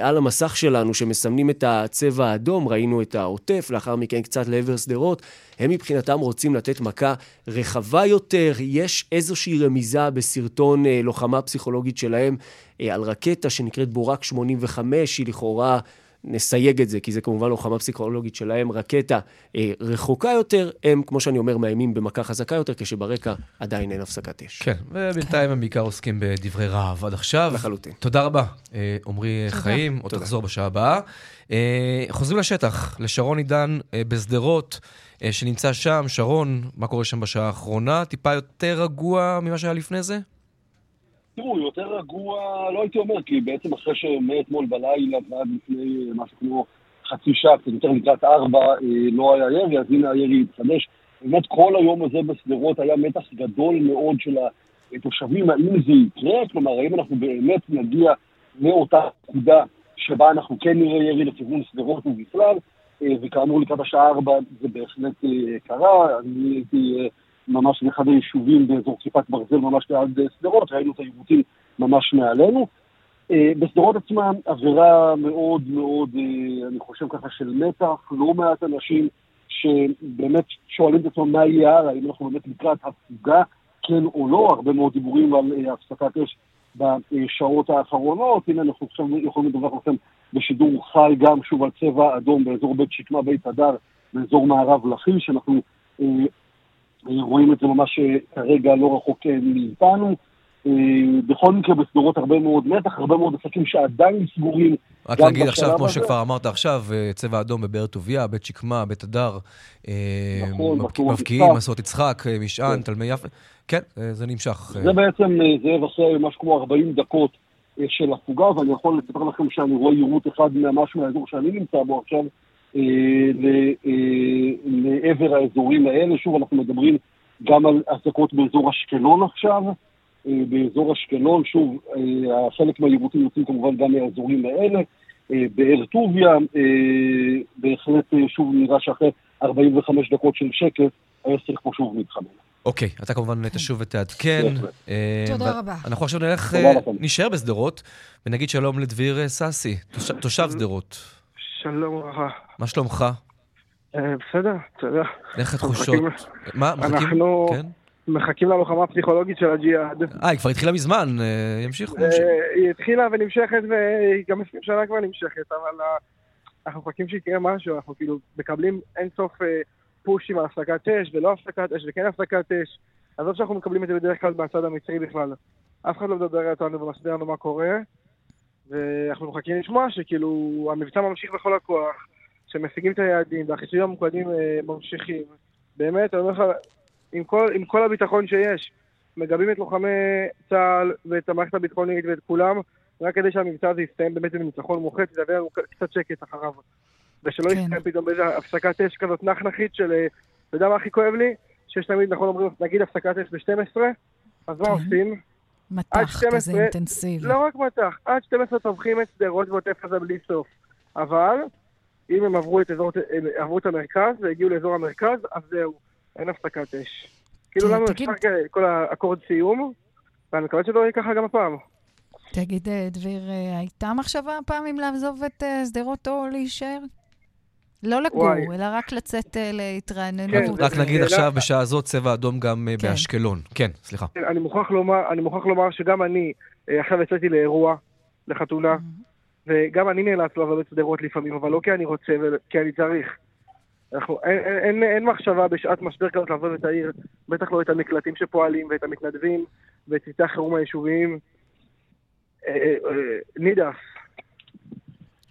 על המסך שלנו, שמסמנים את הצבע האדום, ראינו את העוטף, לאחר מכן קצת לעבר שדרות. הם מבחינתם רוצים לתת מכה רחבה יותר. יש איזושהי רמיזה בסרטון לוחמה פסיכולוגית שלהם על רקטה שנקראת בורק 85, היא לכאורה... נסייג את זה, כי זה כמובן לוחמה פסיכולוגית שלהם, רקטה אה, רחוקה יותר, הם, כמו שאני אומר, מאיימים במכה חזקה יותר, כשברקע עדיין אין הפסקת אש. כן, ובינתיים הם בעיקר עוסקים בדברי רעב עד עכשיו. לחלוטין. תודה רבה, עמרי חיים, עוד תחזור בשעה הבאה. אה, חוזרים לשטח, לשרון עידן אה, בשדרות, אה, שנמצא שם. שרון, מה קורה שם בשעה האחרונה? טיפה יותר רגוע ממה שהיה לפני זה? תראו, יותר רגוע, לא הייתי אומר, כי בעצם אחרי שמאתמול בלילה ועד לפני משהו כמו חצי שעה, קצת יותר לקראת ארבע, לא היה ירי, אז הנה הירי התחדש. באמת כל היום הזה בשדרות היה מתח גדול מאוד של התושבים, האם זה יקרה? כלומר, האם אנחנו באמת נגיע מאותה פקודה שבה אנחנו כן נראה ירי לכיוון שדרות ובכלל, וכאמור לקראת השעה ארבע זה בהחלט קרה, אני הייתי... ממש באחד היישובים באזור כיפת ברזל, ממש ליד שדרות, ראינו את העיוותים ממש מעלינו. בשדרות עצמם עבירה מאוד מאוד, אני חושב ככה, של מתח, לא מעט אנשים שבאמת שואלים את עצמם מה יהיה הלאה, האם אנחנו באמת לקראת הפוגה, כן או לא, הרבה מאוד דיבורים על הפסקת אש בשעות האחרונות, הנה אנחנו עכשיו יכולים לדווח לכם בשידור חי גם שוב על צבע אדום באזור בית שקמה, בית הדר, באזור מערב לכיש, שאנחנו רואים את זה ממש כרגע לא רחוק מאיתנו. בכל מקרה בסדרות הרבה מאוד מתח, הרבה מאוד עסקים שעדיין סגורים. רק להגיד עכשיו, כמו שכבר אמרת עכשיו, צבע אדום בבאר טוביה, בית שקמה, בית הדר, נכון, מבקיעים, מסעות יצחק, משען, תלמי יפה. כן, זה נמשך. זה בעצם, זאב אחרי משהו כמו 40 דקות של הפוגה, ואני יכול לספר לכם שאני רואה יירוט אחד ממש מהאזור שאני נמצא בו עכשיו, לעבר האזורים האלה. שוב, אנחנו מדברים גם על עסקות באזור אשקלון עכשיו. באזור אשקלון, שוב, חלק מהיירוטים יוצאים כמובן גם מהאזורים האלה. באר טוביה, בהחלט שוב נראה שאחרי 45 דקות של שקט, העסק פה שוב מתחמם. אוקיי, אתה כמובן תשוב ותעדכן. תודה רבה. אנחנו עכשיו נלך, נשאר בשדרות, ונגיד שלום לדביר סאסי, תושב שדרות. שלום וברכה. מה שלומך? בסדר, תודה. איך התחושות? מה, מחכים? אנחנו מחכים ללוחמה הפסיכולוגית של הג'יהאד. אה, היא כבר התחילה מזמן, ימשיכו. היא התחילה ונמשכת, והיא גם 20 שנה כבר נמשכת, אבל אנחנו מחכים שיקרה משהו, אנחנו כאילו מקבלים אינסוף פושים על הפסקת אש ולא הפסקת אש וכן הפסקת אש. עזוב שאנחנו מקבלים את זה בדרך כלל מהצד המצרי בכלל. אף אחד לא מדבר איתנו ומסביר לנו מה קורה, ואנחנו מחכים לשמוע שכאילו המבצע ממשיך בכל הכוח, שמשיגים את היעדים והחיסויים המוקדים ממשיכים. באמת, אני אומר לך, עם כל, עם כל הביטחון שיש, מגבים את לוחמי צה"ל ואת המערכת הביטחונית ואת כולם, רק כדי שהמבצע הזה יסתיים באמת בניצחון מוחץ, זה יביא לנו קצת שקט אחריו. ושלא כן. יסתיים פתאום באיזה הפסקת אש כזאת נחנחית של, אתה יודע מה הכי כואב לי? שיש תמיד, נכון אומרים, נגיד הפסקת אש ב-12, אז מה כן. עושים? מטח כזה אינטנסיבי. לא רק מטח, עד 12 טובחים את שדרות ועוטף עזה בלי סוף. אבל, אם הם עברו את, אזור, הם עברו את המרכז והגיעו לאזור המרכז, אז זהו, אין הפסקת אש. כאילו לנו אפשר כל האקורד סיום, ואני מקווה שלא יהיה ככה גם הפעם. תגיד, דביר, הייתה מחשבה פעם אם לעזוב את שדרות או להישאר? לא לגור, אלא רק לצאת להתרעננות. רק נגיד עכשיו, בשעה הזאת, צבע אדום גם באשקלון. כן, סליחה. אני מוכרח לומר שגם אני, עכשיו יצאתי לאירוע, לחתונה, וגם אני נאלץ לעזוב את שדרות לפעמים, אבל לא כי אני רוצה, כי אני צריך. אנחנו, אין, אין, אין מחשבה בשעת משבר כזאת לעזוב את העיר, בטח לא את המקלטים שפועלים ואת המתנדבים ואת צוותי החירום היישוביים. נידף.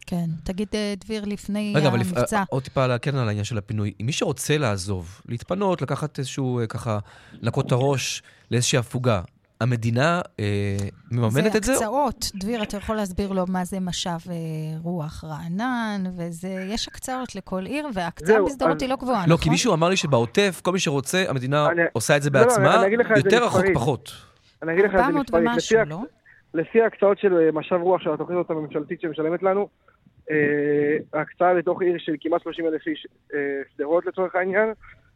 כן. תגיד, דביר, לפני רגע, המבצע... רגע, אבל עוד טיפה להקל על העניין של הפינוי. מי שרוצה לעזוב, להתפנות, לקחת איזשהו, ככה, לנקות את הראש לאיזושהי הפוגה, המדינה אה, מממנת את זה? זה הקצאות. דביר, אתה יכול להסביר לו מה זה משאב אה, רוח רענן, וזה, יש הקצאות לכל עיר, וההקצאה בשדרות היא לא גבוהה, נכון? לא, כי מישהו אמר לי שבעוטף, כל מי שרוצה, המדינה אני... עושה את זה בעצמה, לא, לא, יותר רחוק פחות. אני אגיד לך את זה מספרית. ומשהו, לא? לפי ההקצאות של משאב רוח של התוכנית הממשלתית שמשלמת לנו, ההקצאה לתוך עיר של כמעט 30 אלף איש, שדרות לצורך העניין,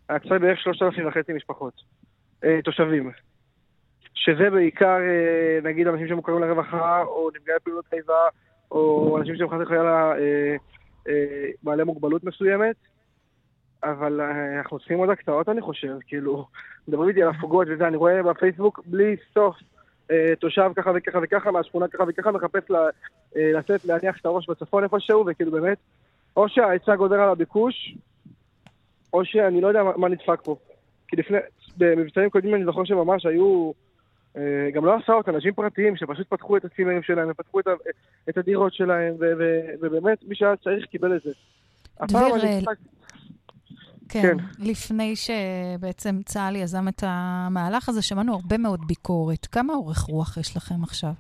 ההקצאה היא בערך 3,000 וחצי משפחות, תושבים. שזה בעיקר, נגיד, אנשים שמוכרים לרווחה, או נפגעי פעילות איבה, או אנשים שהם חסר חיילה בעלי מוגבלות מסוימת. אבל אנחנו צריכים עוד הקצאות, אני חושב, כאילו, מדברים איתי על הפוגות וזה, אני רואה בפייסבוק בלי סוף תושב ככה וככה וככה, מהשכונה ככה וככה, מחפש לצאת, להניח את הראש בצפון איפשהו, וכאילו באמת, או שההיצע גודר על הביקוש, או שאני לא יודע מה, מה נדפק פה. כי לפני, במבצעים קודמים אני זוכר שממש היו, גם לא הסעות, אנשים פרטיים שפשוט פתחו את הצימרים שלהם, ופתחו את, את הדירות שלהם, ו, ו, ובאמת, מי שהיה צריך קיבל את זה. דביר, כן, כן, לפני שבעצם צה"ל יזם את המהלך הזה, שמענו הרבה מאוד ביקורת. כמה אורך רוח יש לכם עכשיו?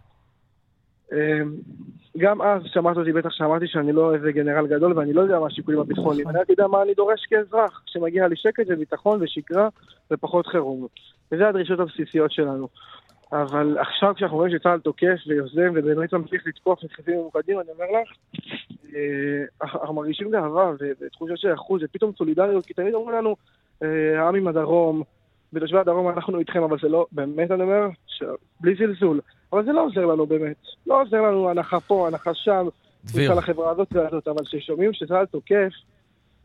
גם אז שמעת אותי, בטח שאמרתי שאני לא איזה גנרל גדול ואני לא יודע מה השיקולים הביטחוניים. אני רק יודע מה אני דורש כאזרח, שמגיע לי שקט וביטחון ושגרה ופחות חירום. וזה הדרישות הבסיסיות שלנו. אבל עכשיו כשאנחנו רואים שצה"ל תוקף ויוזם ובאמת ממשיך לתקוף נדחפים ממוקדים, אני אומר לך, אנחנו מרגישים גאווה ותחושה של אחוז ופתאום סולידריות, כי תמיד אומרים לנו, העם עם הדרום, בתושבי הדרום אנחנו איתכם, אבל זה לא, באמת אני אומר, בלי זלזול, אבל זה לא עוזר לנו באמת. לא עוזר לנו הנחה פה, הנחה שם, דביר. החברה הזאת והזאת, אבל כששומעים שצה"ל תוקף,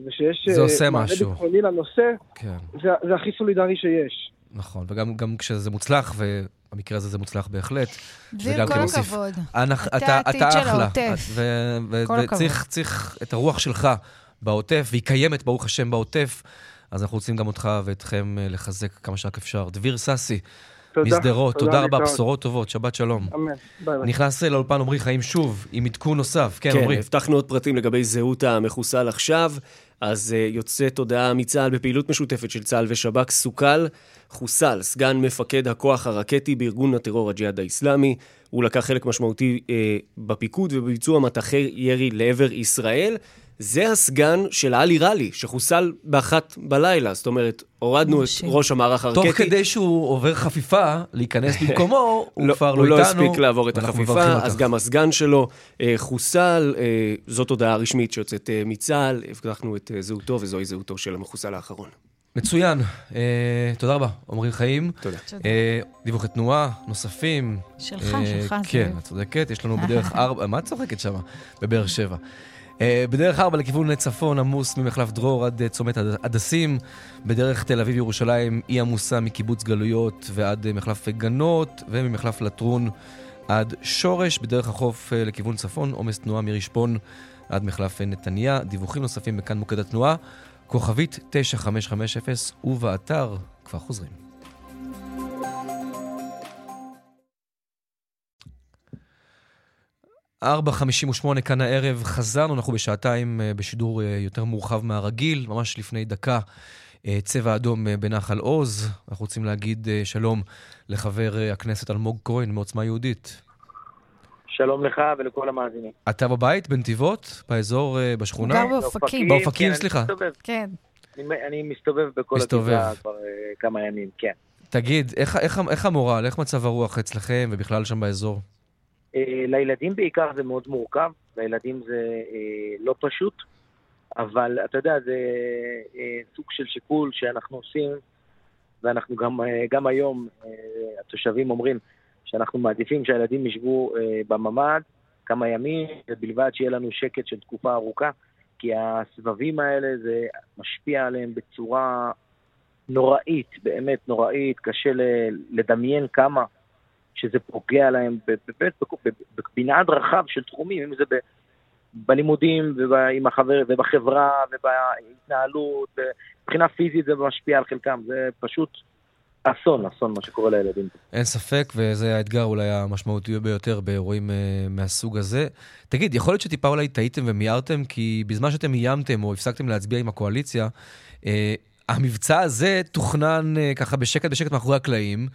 ושיש זה עושה משהו. ביטחוני לנושא, כן. זה, זה הכי סולידרי שיש. נכון, וגם גם כשזה מוצלח, ובמקרה הזה זה מוצלח בהחלט. דביר, כל הכבוד. אתה העתיד של העוטף. וצריך את הרוח שלך בעוטף, והיא קיימת, ברוך השם, בעוטף. אז אנחנו רוצים גם אותך ואתכם לחזק כמה שרק אפשר. דביר ססי, משדרות, תודה רבה, בשורות טובות, שבת שלום. אמן, ביי ביי. נכנס לאולפן עמרי חיים שוב, עם עדכון נוסף. כן, עמרי. כן, הבטחנו עוד פרטים לגבי זהות המחוסל עכשיו. אז uh, יוצאת הודעה מצה"ל בפעילות משותפת של צה"ל ושב"כ, סוכל, חוסל, סגן מפקד הכוח הרקטי בארגון הטרור הג'יהאד האיסלאמי. הוא לקח חלק משמעותי uh, בפיקוד ובביצוע מטחי ירי לעבר ישראל. זה הסגן של עלי רלי, שחוסל באחת בלילה. זאת אומרת, הורדנו את ראש המערך הרקטי. תוך כדי שהוא עובר חפיפה, להיכנס במקומו, הוא כבר לא, איתנו. הוא לא הספיק לעבור את החפיפה, אז גם הסגן שלו אה, חוסל. אה, זאת הודעה רשמית שיוצאת אה, מצה"ל. הבטחנו את אה, זהותו, וזוהי זהותו של המחוסל האחרון. מצוין. אה, תודה רבה, עמרי חיים. תודה. אה, דיווחי תנועה נוספים. שלך, אה, שלך. כן, את צודקת. יש לנו בדרך ארבע, מה את צוחקת שם? בבאר שבע. Uh, בדרך ארבע לכיוון צפון עמוס ממחלף דרור עד uh, צומת הדסים. בדרך תל אביב-ירושלים אי עמוסה מקיבוץ גלויות ועד uh, מחלף גנות, וממחלף לטרון עד שורש. בדרך החוף uh, לכיוון צפון עומס תנועה מרשפון עד מחלף נתניה. דיווחים נוספים בכאן מוקד התנועה, כוכבית 9550 ובאתר כבר חוזרים. 4.58 כאן הערב, חזרנו, אנחנו בשעתיים אה, בשידור אה, יותר מורחב מהרגיל, ממש לפני דקה, אה, צבע אדום בנחל עוז. אנחנו רוצים להגיד שלום לחבר הכנסת אלמוג כהן מעוצמה יהודית. שלום לך ולכל המאזינים. אתה בבית, בנתיבות, באזור, בשכונה? גר באופקים. באופקים, כן, סליחה. אני מסתובב. כן. אני, אני מסתובב בכל מסתובב. הגבעה כבר uh, כמה ימים, כן. תגיד, איך, איך, איך המורל, איך מצב הרוח אצלכם ובכלל שם באזור? אה, לילדים בעיקר זה מאוד מורכב, לילדים זה אה, לא פשוט, אבל אתה יודע, זה אה, סוג של שיקול שאנחנו עושים, ואנחנו גם, גם היום, התושבים אומרים שאנחנו מעדיפים שהילדים ישבו בממ"ד כמה ימים, ובלבד שיהיה לנו שקט של תקופה ארוכה, כי הסבבים האלה, זה משפיע עליהם בצורה נוראית, באמת נוראית, קשה לדמיין כמה. שזה פוגע להם באמת במנעד רחב של תחומים, אם זה ב, בלימודים החבר, ובחברה ובהתנהלות, מבחינה פיזית זה משפיע על חלקם, זה פשוט אסון, אסון מה שקורה לילדים. אין ספק, וזה האתגר אולי המשמעותי ביותר באירועים uh, מהסוג הזה. תגיד, יכול להיות שטיפה אולי טעיתם ומיהרתם, כי בזמן שאתם איימתם או הפסקתם להצביע עם הקואליציה, uh, המבצע הזה תוכנן uh, ככה בשקט בשקט מאחורי הקלעים.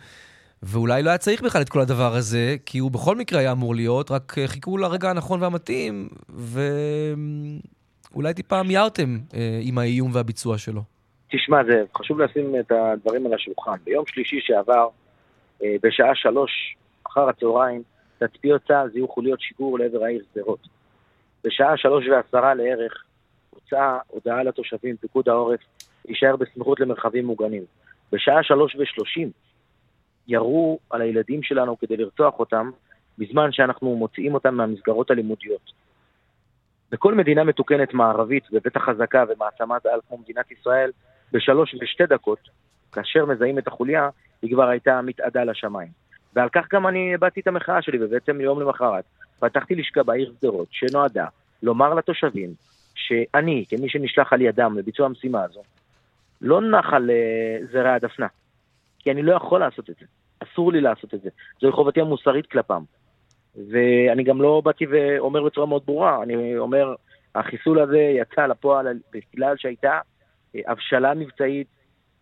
ואולי לא היה צריך בכלל את כל הדבר הזה, כי הוא בכל מקרה היה אמור להיות, רק אה, חיכו לרגע הנכון והמתאים, ואולי טיפה מיהרתם אה, עם האיום והביצוע שלו. תשמע, זה חשוב לשים את הדברים על השולחן. ביום שלישי שעבר, אה, בשעה שלוש אחר הצהריים, תצפיות צה"ל זיהו חוליות שיגור לעבר העיר שדרות. בשעה שלוש ועשרה לערך הוצאה הודעה לתושבים, פיקוד העורף, להישאר בסמיכות למרחבים מוגנים. בשעה שלוש ושלושים ירו על הילדים שלנו כדי לרצוח אותם, בזמן שאנחנו מוציאים אותם מהמסגרות הלימודיות. בכל מדינה מתוקנת מערבית, ובטח חזקה ומעצמת על כמו מדינת ישראל, בשלוש ושתי דקות, כאשר מזהים את החוליה, היא כבר הייתה מתאדה לשמיים. ועל כך גם אני הבעתי את המחאה שלי, ובעצם יום למחרת פתחתי לשכה בעיר שדרות, שנועדה לומר לתושבים שאני, כמי שנשלח על ידם לביצוע המשימה הזו, לא נח על uh, זרע הדפנה. כי אני לא יכול לעשות את זה. אסור לי לעשות את זה. זוהי חובתי המוסרית כלפם. ואני גם לא באתי ואומר בצורה מאוד ברורה, אני אומר, החיסול הזה יצא לפועל בגלל שהייתה אה, הבשלה מבצעית,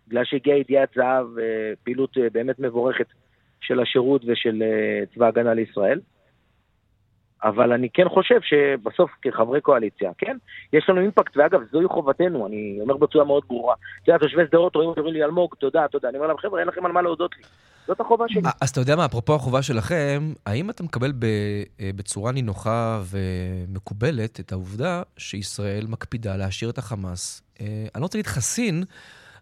בגלל שהגיעה ידיעת זהב, אה, פעילות אה, באמת מבורכת של השירות ושל צבא ההגנה לישראל. אבל אני כן חושב שבסוף כחברי קואליציה, כן, יש לנו אימפקט, ואגב, זוהי חובתנו, אני אומר בצורה מאוד ברורה. אתה יודע, תושבי שדרות רואים אומרים לי, אלמוג, תודה, תודה. אני אומר להם, חבר'ה, אין לכם על מה להודות לי. זאת החובה שלי. אז אתה יודע מה, אפרופו החובה שלכם, האם אתה מקבל אה, בצורה נינוחה ומקובלת את העובדה שישראל מקפידה להשאיר את החמאס, אה, אני לא רוצה להגיד חסין,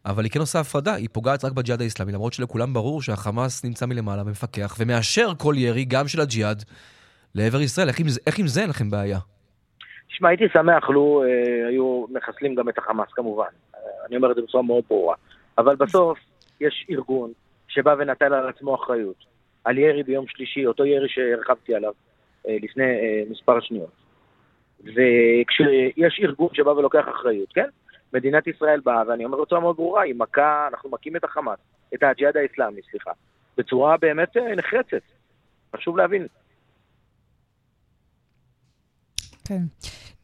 אבל היא כן עושה הפרדה, היא פוגעת רק בג'יהאד האיסלאמי, למרות שלכולם ברור שהחמאס נמצא מלמעלה ומפקח ומאשר כל ירי, גם של הג'יהאד. לעבר ישראל? איך עם איך עם זה אין לכם בעיה? תשמע, הייתי שמח לו אה, היו מחסלים גם את החמאס כמובן. אה, אני אומר את זה בצורה מאוד ברורה. אבל בסוף יש ארגון שבא ונטל על עצמו אחריות. על ירי ביום שלישי, אותו ירי שהרחבתי עליו אה, לפני אה, מספר שניות. וכשיש ארגון שבא ולוקח אחריות, כן? מדינת ישראל באה, ואני אומר בצורה מאוד ברורה, היא מכה, אנחנו מכים את החמאס, את הג'יהאד האסלאמי, סליחה, בצורה באמת אה, נחרצת. חשוב להבין. כן.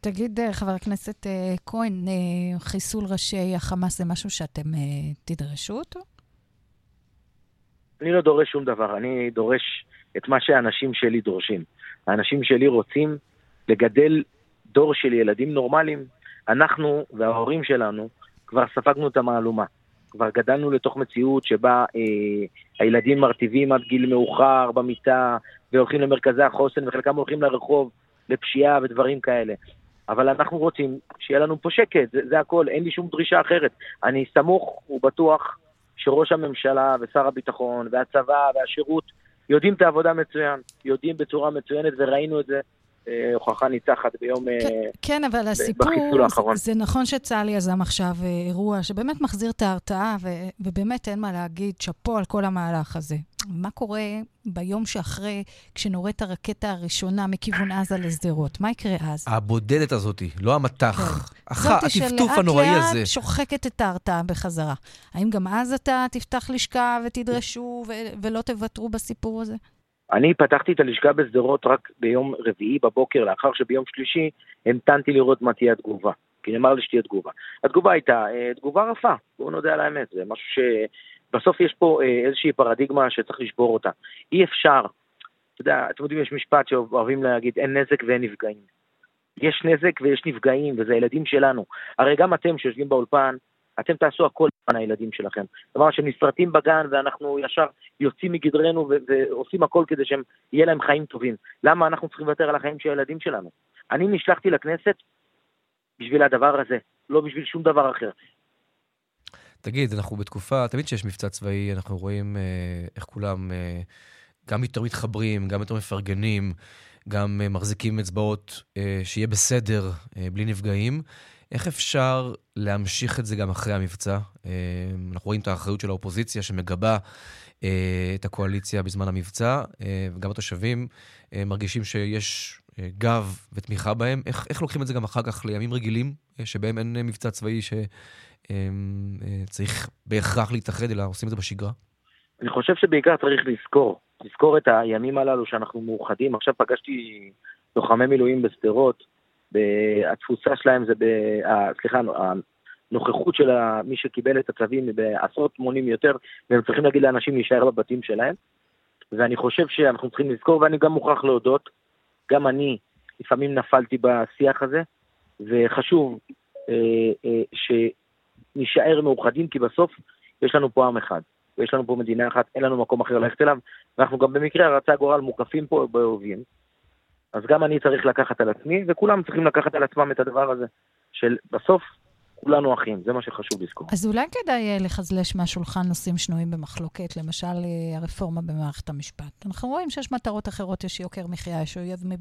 תגיד, אה, חבר הכנסת אה, כהן, חיסול ראשי החמאס זה משהו שאתם תדרשו אותו? אני לא דורש שום דבר, אני דורש את מה שהאנשים שלי דורשים. האנשים שלי רוצים לגדל דור של ילדים נורמליים. אנחנו וההורים שלנו כבר ספגנו את המהלומה. כבר גדלנו לתוך מציאות שבה אה, הילדים מרטיבים עד גיל מאוחר במיטה, והולכים למרכזי החוסן, וחלקם הולכים לרחוב לפשיעה ודברים כאלה. אבל אנחנו רוצים שיהיה לנו פה שקט, זה, זה הכל, אין לי שום דרישה אחרת. אני סמוך ובטוח שראש הממשלה ושר הביטחון והצבא והשירות יודעים את העבודה מצוין, יודעים בצורה מצוינת, וראינו את זה הוכחה ניצחת ביום... כן, אה, כן אבל הסיפור, זה, זה נכון שצה"ל יזם עכשיו אה, אירוע שבאמת מחזיר את ההרתעה, ובאמת אין מה להגיד, שאפו על כל המהלך הזה. מה קורה ביום שאחרי, כשנורית הרקטה הראשונה מכיוון עזה לשדרות? מה יקרה אז? הבודדת הזאת, לא המטח. כן. הח... הטפטוף הנוראי הזה. זאת שלאט לאט שוחקת את ההרתעה בחזרה. האם גם אז אתה תפתח לשכה ותדרשו ולא תוותרו בסיפור הזה? אני פתחתי את הלשכה בשדרות רק ביום רביעי בבוקר, לאחר שביום שלישי המתנתי לראות מה תהיה התגובה. כי נאמר לי שתהיה תגובה. התגובה הייתה אה, תגובה רפה, בואו נודה על האמת, זה משהו שבסוף יש פה אה, איזושהי פרדיגמה שצריך לשבור אותה. אי אפשר, אתה יודע, אתם יודעים, יש משפט שאוהבים להגיד, אין נזק ואין נפגעים. יש נזק ויש נפגעים, וזה הילדים שלנו. הרי גם אתם שיושבים באולפן, אתם תעשו הכל למען הילדים שלכם. כלומר שהם נסרטים בגן ואנחנו ישר יוצאים מגדרנו ועושים הכל כדי שהם, יהיה להם חיים טובים. למה אנחנו צריכים לוותר על החיים של הילדים שלנו? אני נשלחתי לכנסת בשביל הדבר הזה, לא בשביל שום דבר אחר. תגיד, אנחנו בתקופה, תמיד כשיש מבצע צבאי, אנחנו רואים אה, איך כולם אה, גם יותר מתחברים, גם יותר מפרגנים, גם אה, מחזיקים אצבעות אה, שיהיה בסדר, אה, בלי נפגעים. איך אפשר להמשיך את זה גם אחרי המבצע? אה, אנחנו רואים את האחריות של האופוזיציה שמגבה אה, את הקואליציה בזמן המבצע, אה, וגם התושבים מרגישים שיש גב ותמיכה בהם. איך, איך לוקחים את זה גם אחר כך לימים רגילים, שבהם אין מבצע צבאי שצריך בהכרח להתאחד, אלא עושים את זה בשגרה? אני חושב שבעיקר צריך לזכור, לזכור את הימים הללו שאנחנו מאוחדים. עכשיו פגשתי לוחמי מילואים בשדרות, התפוסה שלהם זה, ב, סליחה, הנוכחות של מי שקיבל את הצווים היא בעשרות מונים יותר, והם צריכים להגיד לאנשים להישאר בבתים שלהם. ואני חושב שאנחנו צריכים לזכור, ואני גם מוכרח להודות, גם אני לפעמים נפלתי בשיח הזה, וחשוב אה, אה, שנישאר מאוחדים, כי בסוף יש לנו פה עם אחד, ויש לנו פה מדינה אחת, אין לנו מקום אחר ללכת אליו, ואנחנו גם במקרה רצה גורל מוקפים פה באויבים. אז גם אני צריך לקחת על עצמי, וכולם צריכים לקחת על עצמם את הדבר הזה, של בסוף כולנו אחים, זה מה שחשוב לזכור. אז אולי כדאי אה, לחזלש מהשולחן נושאים שנויים במחלוקת, למשל אה, הרפורמה במערכת המשפט. אנחנו רואים שיש מטרות אחרות, יש יוקר מחיה, יש אויב מבחוץ.